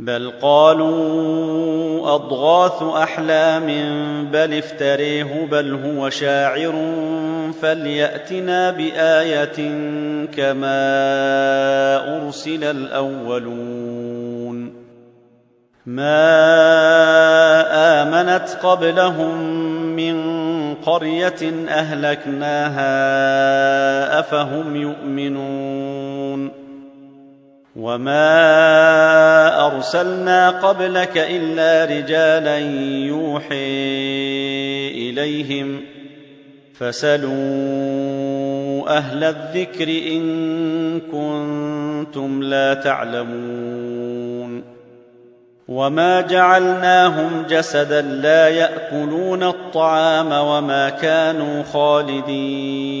بل قالوا أضغاث أحلام بل افتريه بل هو شاعر فليأتنا بآية كما أرسل الأولون. ما آمنت قبلهم من قرية أهلكناها أفهم يؤمنون. وما ارسلنا قبلك الا رجالا يوحي اليهم فسلوا أهل الذكر ان كنتم لا تعلمون وما جعلناهم جسدا لا ياكلون الطعام وما كانوا خالدين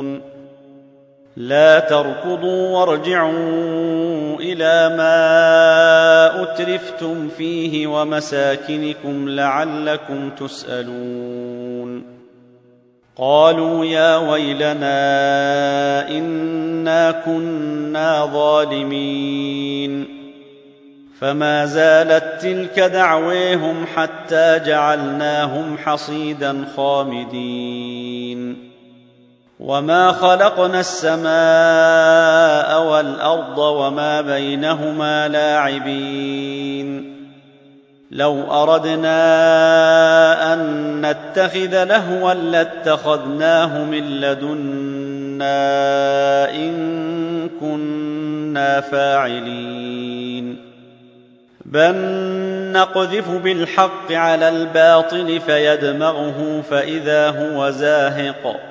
لا تركضوا وارجعوا إلى ما أترفتم فيه ومساكنكم لعلكم تسألون. قالوا يا ويلنا إنا كنا ظالمين. فما زالت تلك دعويهم حتى جعلناهم حصيدا خامدين. وما خلقنا السماء والارض وما بينهما لاعبين لو اردنا ان نتخذ لهوا لاتخذناه من لدنا ان كنا فاعلين بل نقذف بالحق على الباطل فيدمغه فاذا هو زاهق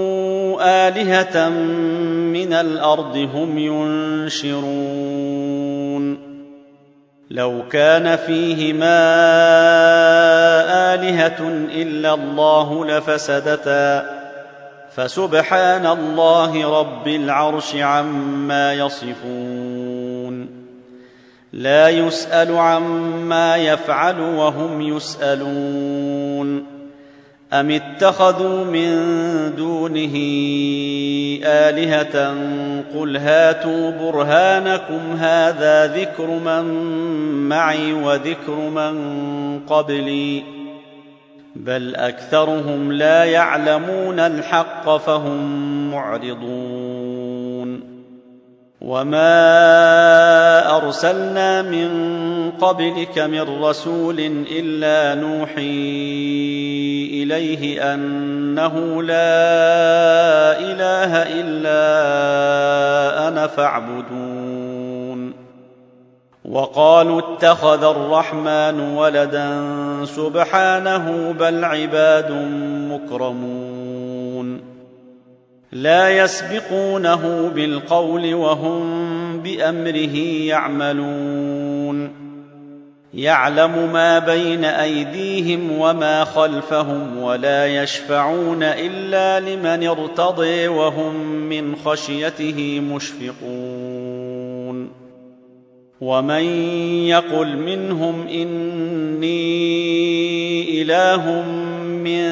آلهة من الأرض هم ينشرون. لو كان فيهما آلهة إلا الله لفسدتا. فسبحان الله رب العرش عما يصفون. لا يسأل عما يفعل وهم يسألون. أم اتخذوا من دونه آلهة قل هاتوا برهانكم هذا ذكر من معي وذكر من قبلي بل أكثرهم لا يعلمون الحق فهم معرضون وما أرسلنا من قبلك من رسول إلا نوحي إليه أنه لا إله إلا أنا فاعبدون. وقالوا اتخذ الرحمن ولدا سبحانه بل عباد مكرمون. لا يسبقونه بالقول وهم بأمره يعملون. يعلم ما بين أيديهم وما خلفهم ولا يشفعون إلا لمن ارتضي وهم من خشيته مشفقون. ومن يقل منهم إني إله من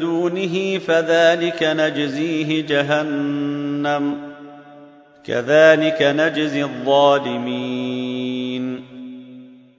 دونه فذلك نجزيه جهنم. كذلك نجزي الظالمين.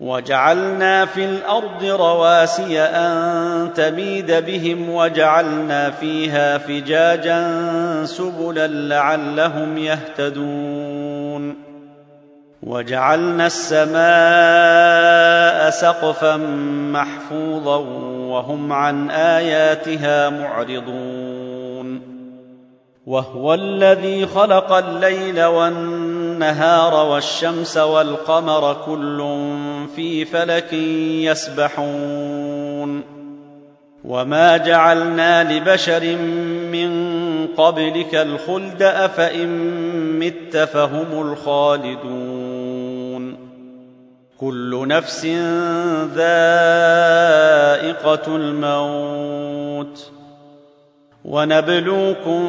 وجعلنا في الأرض رواسي أن تميد بهم وجعلنا فيها فجاجا سبلا لعلهم يهتدون. وجعلنا السماء سقفا محفوظا وهم عن آياتها معرضون. وهو الذي خلق الليل والنهار والشمس والقمر كل في فلك يسبحون. وما جعلنا لبشر من قبلك الخلد أفإن مت فهم الخالدون. كل نفس ذائقة الموت. ونبلوكم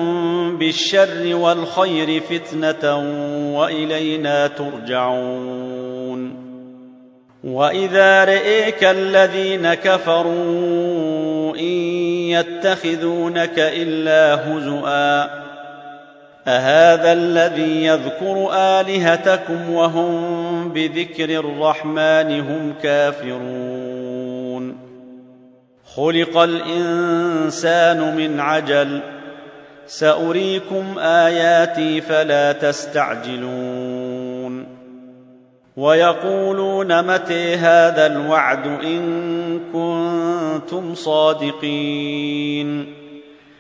بالشر والخير فتنة وإلينا ترجعون. وإذا رئيك الذين كفروا إن يتخذونك إلا هزؤا أهذا الذي يذكر آلهتكم وهم بذكر الرحمن هم كافرون. خلق الإنسان من عجل. سأريكم آياتي فلا تستعجلون. ويقولون متى هذا الوعد إن كنتم صادقين.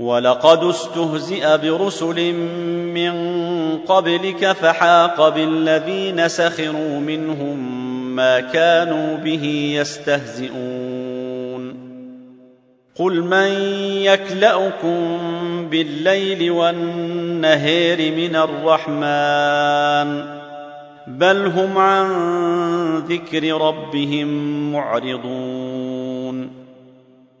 ولقد استهزئ برسل من قبلك فحاق بالذين سخروا منهم ما كانوا به يستهزئون. قل من يكلأكم بالليل والنهير من الرحمن بل هم عن ذكر ربهم معرضون.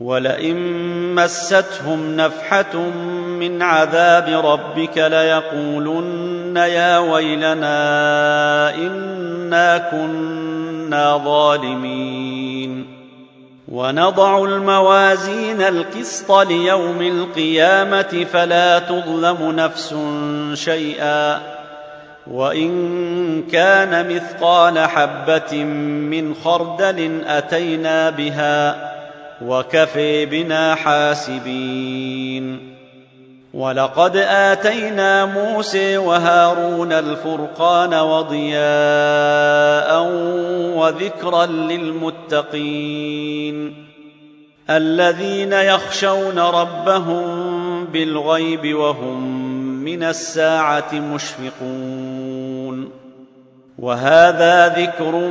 ولئن مستهم نفحة من عذاب ربك ليقولن يا ويلنا إنا كنا ظالمين. ونضع الموازين القسط ليوم القيامة فلا تظلم نفس شيئا. وإن كان مثقال حبة من خردل أتينا بها وكفي بنا حاسبين. ولقد آتينا موسى وهارون الفرقان وضياء وذكرا للمتقين. الذين يخشون ربهم بالغيب وهم من الساعة مشفقون. وهذا ذكر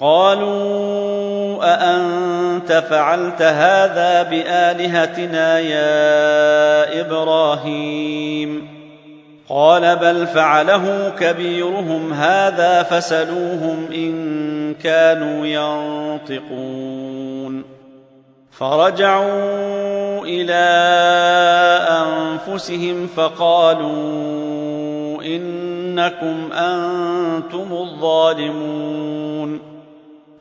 قالوا أأنت فعلت هذا بآلهتنا يا إبراهيم؟ قال بل فعله كبيرهم هذا فسلوهم إن كانوا ينطقون. فرجعوا إلى أنفسهم فقالوا إنكم أنتم الظالمون.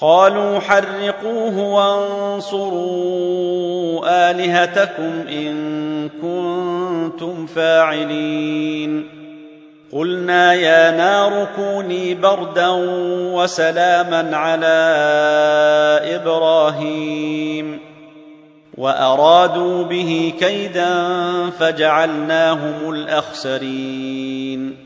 قالوا حرقوه وانصروا آلهتكم إن كنتم فاعلين. قلنا يا نار كوني بردا وسلاما على إبراهيم. وأرادوا به كيدا فجعلناهم الأخسرين.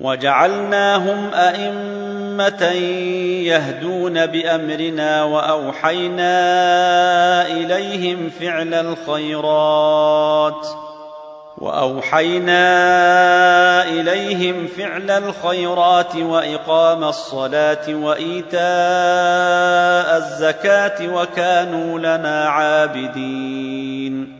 وجعلناهم أئمة يهدون بأمرنا وأوحينا إليهم فعل الخيرات وأوحينا إليهم فعل الخيرات وإقام الصلاة وإيتاء الزكاة وكانوا لنا عابدين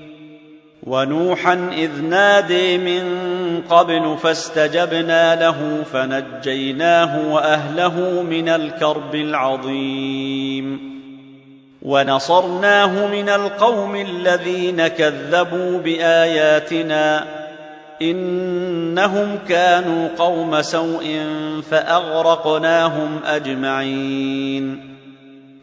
ونوحا إذ نادي من قبل فاستجبنا له فنجيناه وأهله من الكرب العظيم. ونصرناه من القوم الذين كذبوا بآياتنا. إنهم كانوا قوم سوء فأغرقناهم أجمعين.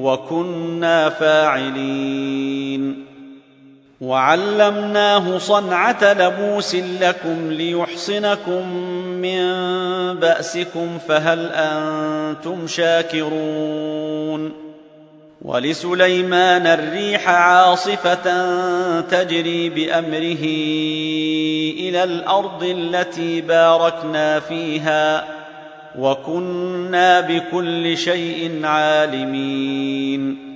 وكنا فاعلين. وعلمناه صنعة لبوس لكم ليحصنكم من بأسكم فهل أنتم شاكرون؟ ولسليمان الريح عاصفة تجري بأمره إلى الأرض التي باركنا فيها. وكنا بكل شيء عالمين.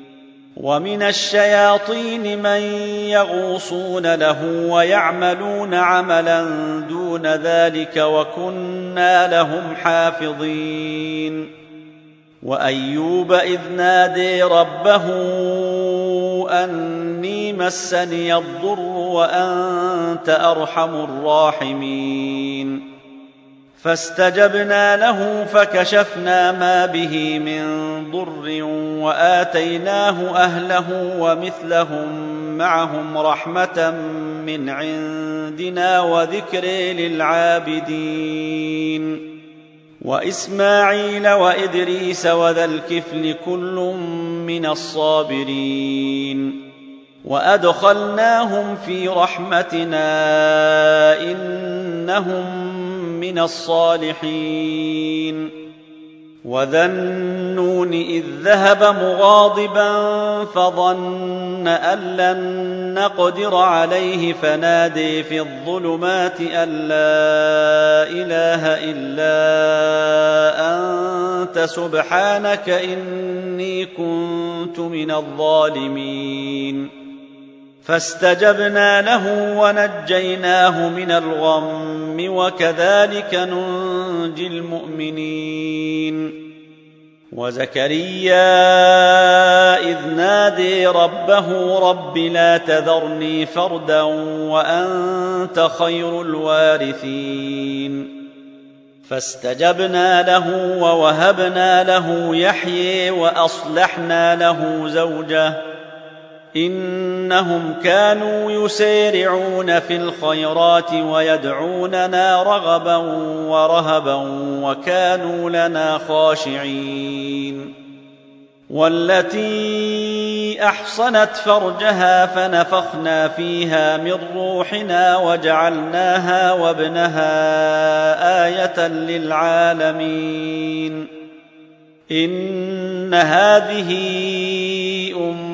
ومن الشياطين من يغوصون له ويعملون عملا دون ذلك وكنا لهم حافظين. وأيوب إذ نادي ربه أني مسني الضر وأنت أرحم الراحمين. فاستجبنا له فكشفنا ما به من ضر وآتيناه أهله ومثلهم معهم رحمة من عندنا وذكر للعابدين. وإسماعيل وإدريس وذا الكفل كل من الصابرين. وأدخلناهم في رحمتنا إنهم من الصالحين. وذا النون اذ ذهب مغاضبا فظن ان لن نقدر عليه فنادي في الظلمات ان لا اله الا انت سبحانك اني كنت من الظالمين. فاستجبنا له ونجيناه من الغم وكذلك ننجي المؤمنين. وزكريا إذ نادي ربه رب لا تذرني فردا وأنت خير الوارثين. فاستجبنا له ووهبنا له يحيي وأصلحنا له زوجه إنهم كانوا يسارعون في الخيرات ويدعوننا رغبا ورهبا وكانوا لنا خاشعين. والتي أحصنت فرجها فنفخنا فيها من روحنا وجعلناها وابنها آية للعالمين. إن هذه ام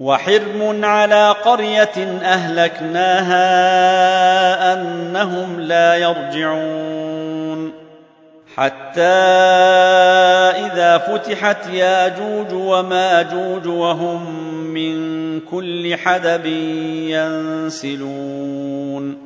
وحرم على قرية أهلكناها أنهم لا يرجعون. حتى إذا فتحت ياجوج وماجوج وهم من كل حدب ينسلون.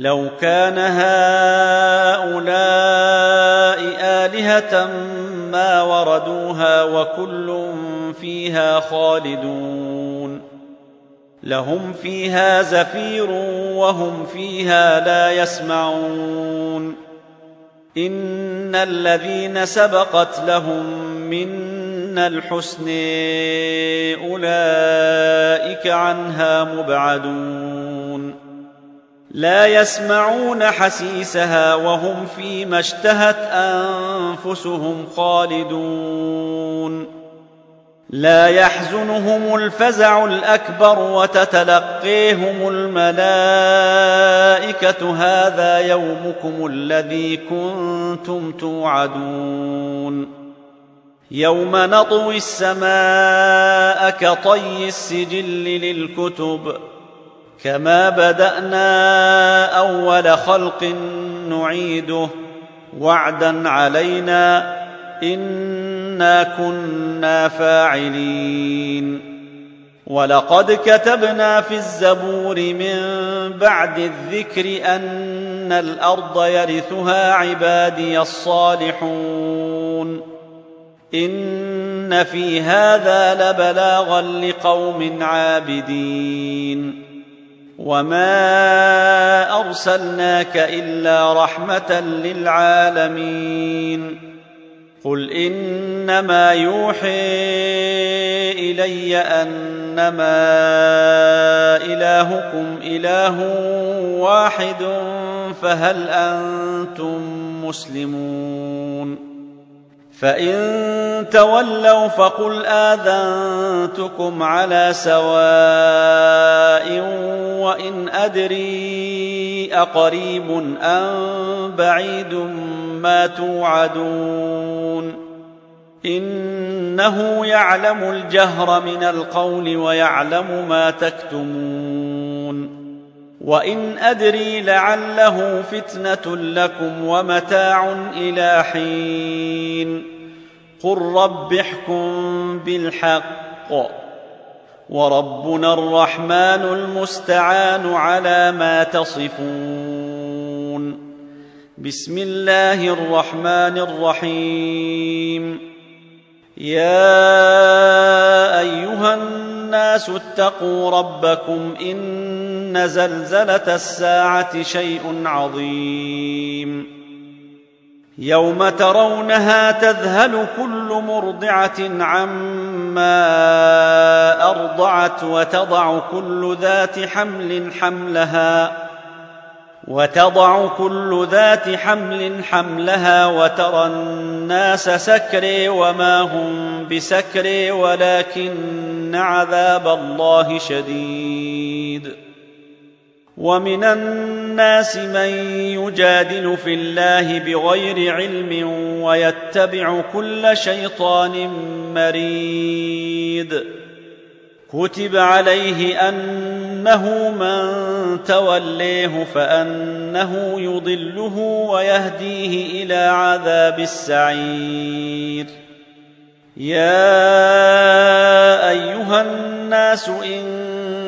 لو كان هؤلاء آلهة ما وردوها وكل فيها خالدون لهم فيها زفير وهم فيها لا يسمعون إن الذين سبقت لهم منا الحسن أولئك عنها مبعدون لا يسمعون حسيسها وهم فيما اشتهت أنفسهم خالدون. لا يحزنهم الفزع الأكبر وتتلقيهم الملائكة هذا يومكم الذي كنتم توعدون. يوم نطوي السماء كطي السجل للكتب. كما بدانا اول خلق نعيده وعدا علينا انا كنا فاعلين ولقد كتبنا في الزبور من بعد الذكر ان الأرض يرثها عبادي الصالحون ان في هذا لبلاغا لقوم عابدين وما ارسلناك الا رحمه للعالمين قل انما يوحي الي انما الهكم اله واحد فهل أنتم مسلمون فإن تولوا فقل آذنتكم على سواء وإن أدري أقريب أم بعيد ما توعدون إنه يعلم الجهر من القول ويعلم ما تكتمون وان ادري لعله فتنه لكم ومتاع إلى حين قل رب احكم بالحق وربنا الرحمن المستعان على ما تصفون بسم الله الرحمن الرحيم يا ايها الناس اتقوا ربكم ان زلزله الساعة شيء عظيم. يوم ترونها تذهل كل مرضعه عما ارضعت وتضع كل ذات حمل حملها وتضع كل ذات حمل حملها وترى الناس سكارى وما هم بسكارى ولكن عذاب الله شديد. ومن الناس من يجادل في الله بغير علم ويتبع كل شيطان مريد. كتب عليه أنه من توليه فأنه يضله ويهديه إلى عذاب السعير. يا أيها الناس إن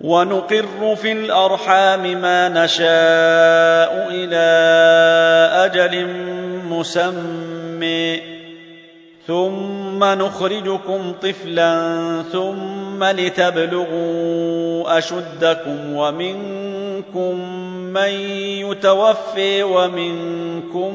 ونقر في الأرحام ما نشاء إلى أجل مسمى. ثم نخرجكم طفلا ثم لتبلغوا أشدكم ومنكم من يتوفي ومنكم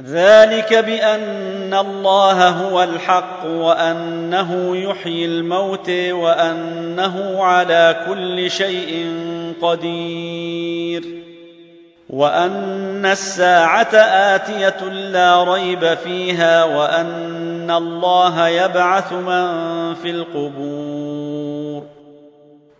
ذلك بأن الله هو الحق وأنه يحيي الموت وأنه على كل شيء قدير وأن الساعة آتية لا ريب فيها وأن الله يبعث من في القبور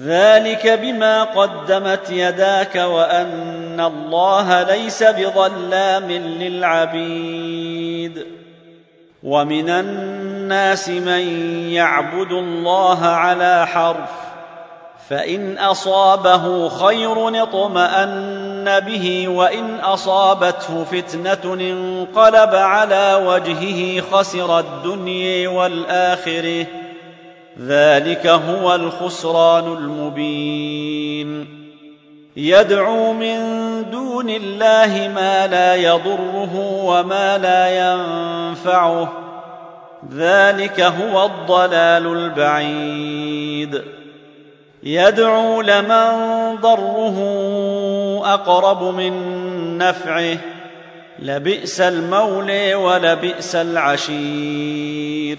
ذلك بما قدمت يداك وأن الله ليس بظلام للعبيد. ومن الناس من يعبد الله على حرف فإن أصابه خير اطمأن به وإن أصابته فتنة انقلب على وجهه خسر الدنيا والآخرة. ذلك هو الخسران المبين يدعو من دون الله ما لا يضره وما لا ينفعه ذلك هو الضلال البعيد يدعو لمن ضره اقرب من نفعه لبئس المولى ولبئس العشير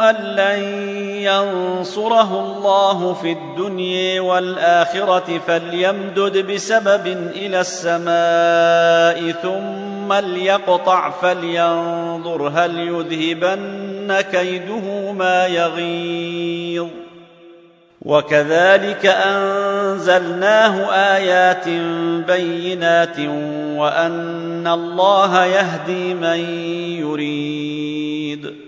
أن لن ينصره الله في الدنيا والآخرة فليمدد بسبب إلى السماء ثم ليقطع فلينظر هل يذهبن كيده ما يغيظ. وكذلك أنزلناه آيات بينات وأن الله يهدي من يريد.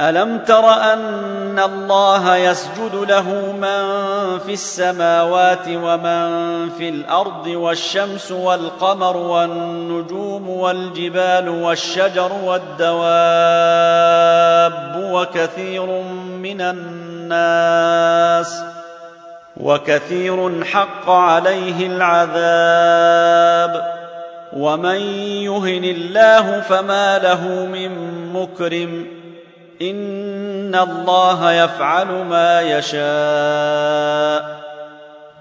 ألم تر أن الله يسجد له من في السماوات ومن في الأرض والشمس والقمر والنجوم والجبال والشجر والدواب وكثير من الناس وكثير حق عليه العذاب ومن يهن الله فما له من مكرم ان الله يفعل ما يشاء.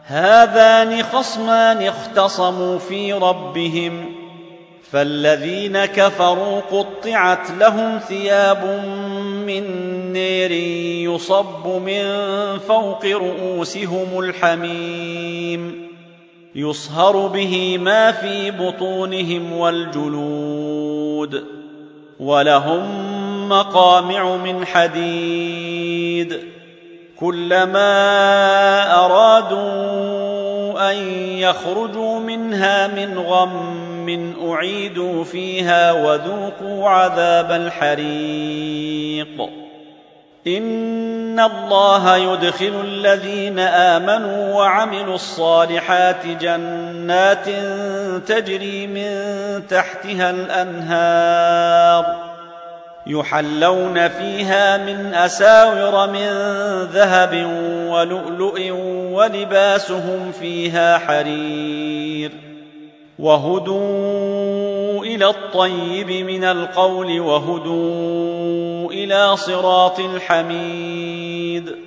هذان خصمان اختصموا في ربهم فالذين كفروا قطعت لهم ثياب من نير يصب من فوق رؤوسهم الحميم. يصهر به ما في بطونهم والجلود ولهم مقامع من حديد. كلما أرادوا أن يخرجوا منها من غم أعيدوا فيها وذوقوا عذاب الحريق. إن الله يدخل الذين آمنوا وعملوا الصالحات جنات تجري من تحتها الأنهار. يحلون فيها من أساور من ذهب ولؤلؤ ولباسهم فيها حرير وهدوا إلى الطيب من القول وهدوا إلى صراط الحميد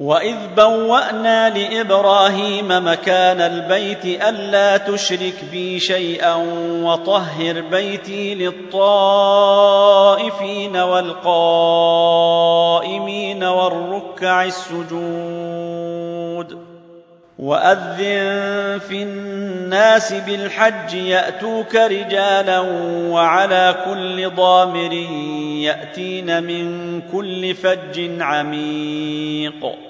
واذ بوانا لابراهيم مكان البيت الا تشرك بي شيئا وطهر بيتي للطائفين والقائمين والركع السجود واذن في الناس بالحج ياتوك رجالا وعلى كل ضامر ياتين من كل فج عميق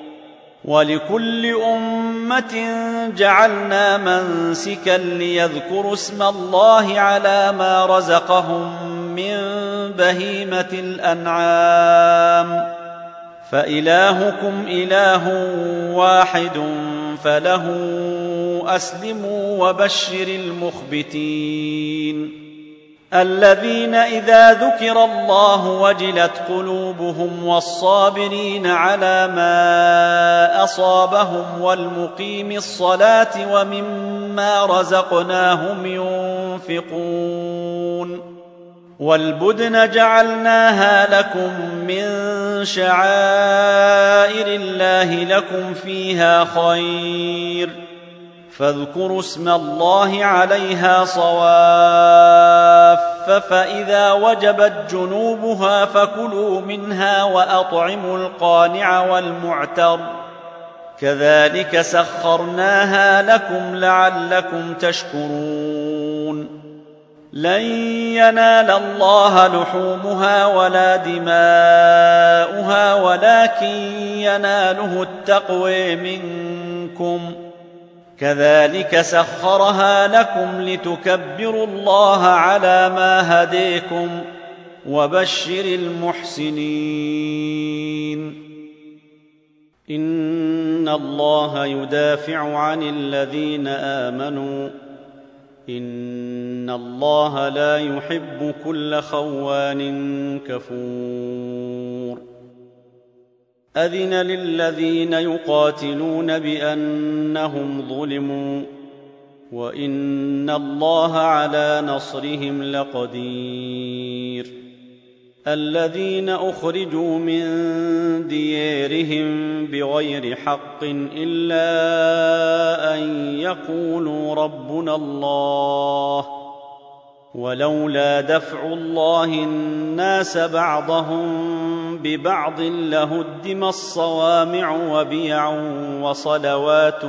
ولكل أمة جعلنا منسكا ليذكروا اسم الله على ما رزقهم من بهيمة الأنعام. فإلهكم إله واحد فله أسلموا وبشر المخبتين. الذين إذا ذكر الله وجلت قلوبهم والصابرين على ما أصابهم والمقيم الصلاة ومما رزقناهم ينفقون والبدن جعلناها لكم من شعائر الله لكم فيها خير فاذكروا اسم الله عليها صواف فإذا وجبت جنوبها فكلوا منها وأطعموا القانع والمعتر. كذلك سخرناها لكم لعلكم تشكرون. لن ينال الله لحومها ولا دماؤها ولكن يناله التقوي منكم. كذلك سخرها لكم لتكبروا الله على ما هديكم وبشر المحسنين. إن الله يدافع عن الذين آمنوا. إن الله لا يحب كل خوان كفور. أذن للذين يقاتلون بأنهم ظلموا وإن الله على نصرهم لقدير الذين أخرجوا من ديارهم بغير حق إلا أن يقولوا ربنا الله ولولا دفع الله الناس بعضهم ببعض لهدم الصوامع وبيع وصلوات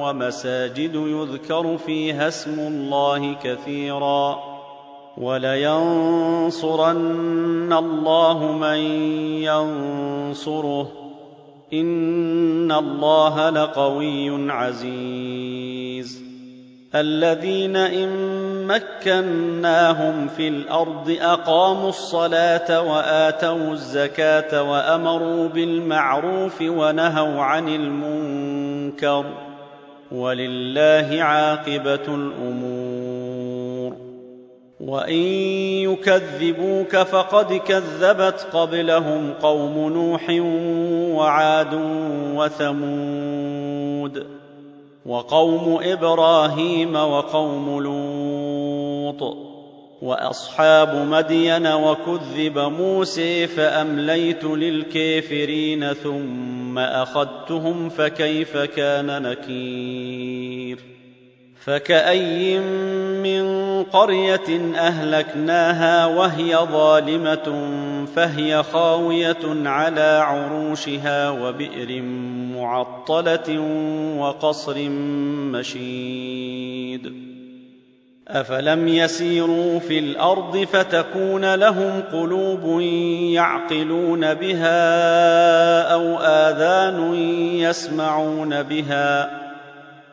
ومساجد يذكر فيها اسم الله كثيرا ولينصرن الله من ينصره إن الله لقوي عزيز الذين إن مكناهم في الأرض أقاموا الصلاة وآتوا الزكاة وأمروا بالمعروف ونهوا عن المنكر ولله عاقبة الأمور. وإن يكذبوك فقد كذبت قبلهم قوم نوح وعاد وثمود. وقوم إبراهيم وقوم لوط وأصحاب مدين وكذب موسى فأمليت للكافرين ثم أخذتهم فكيف كان نكير فكاين من قريه اهلكناها وهي ظالمه فهي خاويه على عروشها وبئر معطله وقصر مشيد افلم يسيروا في الأرض فتكون لهم قلوب يعقلون بها أو اذان يسمعون بها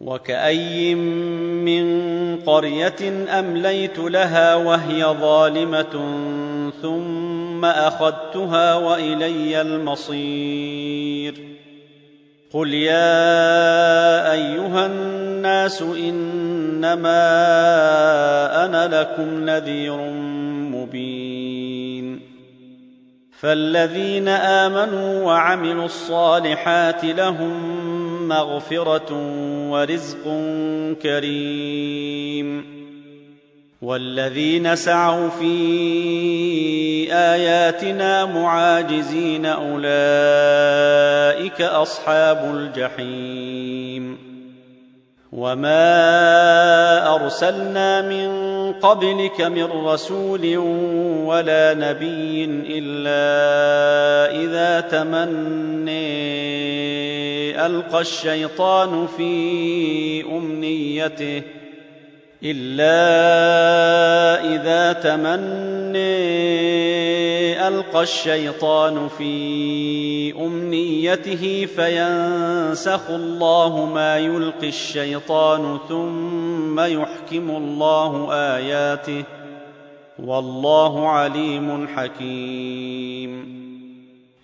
وكاين من قريه امليت لها وهي ظالمه ثم اخذتها والي المصير قل يا ايها الناس انما أنا لكم نذير مبين فالذين امنوا وعملوا الصالحات لهم مغفرة ورزق كريم. والذين سعوا في آياتنا معاجزين أولئك أصحاب الجحيم. وما أرسلنا من قبلك من رسول ولا نبي إلا إذا تمني ألقى الشيطان في أمنيته إلا إذا تمني ألقى الشيطان في أمنيته فينسخ الله ما يلقي الشيطان ثم يحكم الله آياته والله عليم حكيم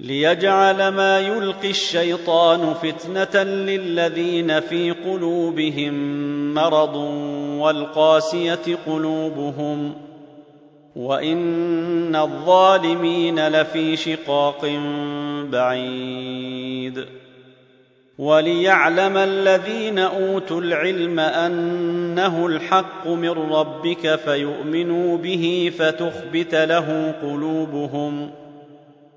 ليجعل ما يلقي الشيطان فتنة للذين في قلوبهم مرض والقاسية قلوبهم وإن الظالمين لفي شقاق بعيد. وليعلم الذين أوتوا العلم أنه الحق من ربك فيؤمنوا به فتخبت له قلوبهم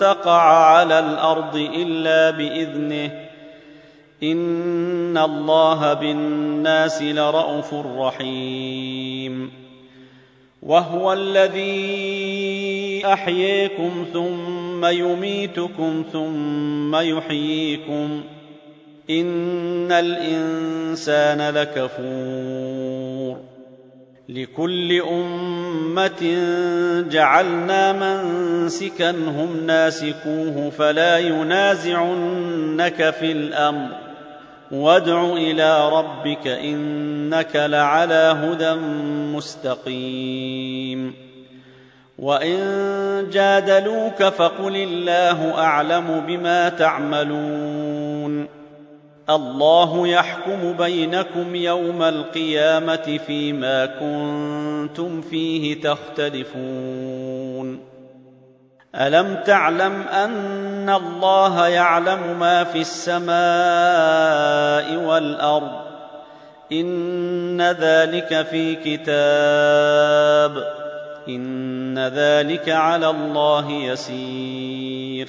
تقع على الأرض إلا بإذنه. إن الله بالناس لرءوف رحيم. وهو الذي أحييكم ثم يميتكم ثم يحييكم. إن الإنسان لكفور. لكل أمة جعلنا منسكا هم ناسكوه فلا ينازعنك في الأمر. وادع إلى ربك إنك لعلى هدى مستقيم. وإن جادلوك فقل الله أعلم بما تعملون. الله يحكم بينكم يوم القيامة فيما كنتم فيه تختلفون. ألم تعلم أن الله يعلم ما في السماء والأرض؟ إن ذلك في كتاب. إن ذلك على الله يسير.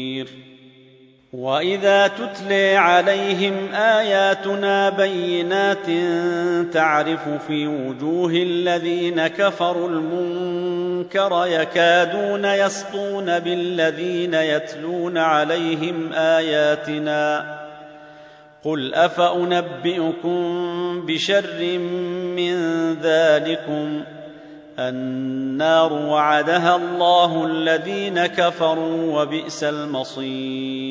واذا تتلي عليهم اياتنا بينات تعرف في وجوه الذين كفروا المنكر يكادون يسطون بالذين يتلون عليهم اياتنا قل افانبئكم بشر من ذلكم النار وعدها الله الذين كفروا وبئس المصير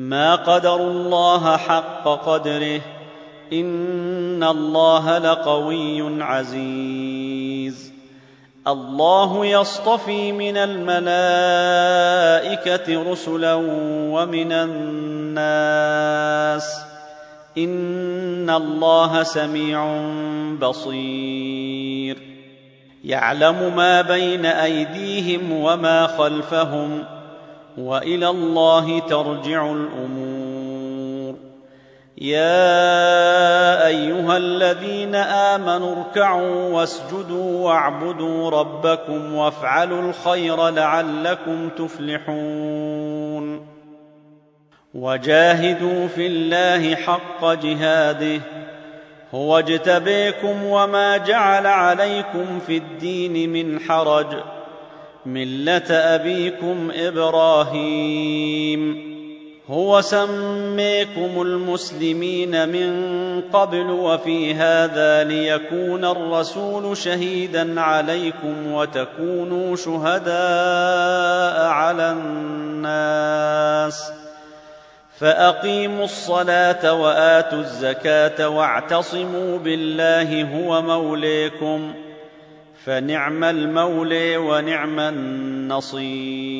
ما قدروا الله حق قدره إن الله لقوي عزيز. الله يصطفي من الملائكة رسلا ومن الناس. إن الله سميع بصير. يعلم ما بين أيديهم وما خلفهم. وإلى الله ترجع الأمور. يا أيها الذين آمنوا اركعوا واسجدوا واعبدوا ربكم وافعلوا الخير لعلكم تفلحون. وجاهدوا في الله حق جهاده. هو اجتبيكم وما جعل عليكم في الدين من حرج. مله ابيكم إبراهيم. هو سميكم المسلمين من قبل وفي هذا ليكون الرسول شهيدا عليكم وتكونوا شهداء على الناس. فاقيموا الصلاه واتوا الزكاه واعتصموا بالله هو موليكم فنعم المولي ونعم النصير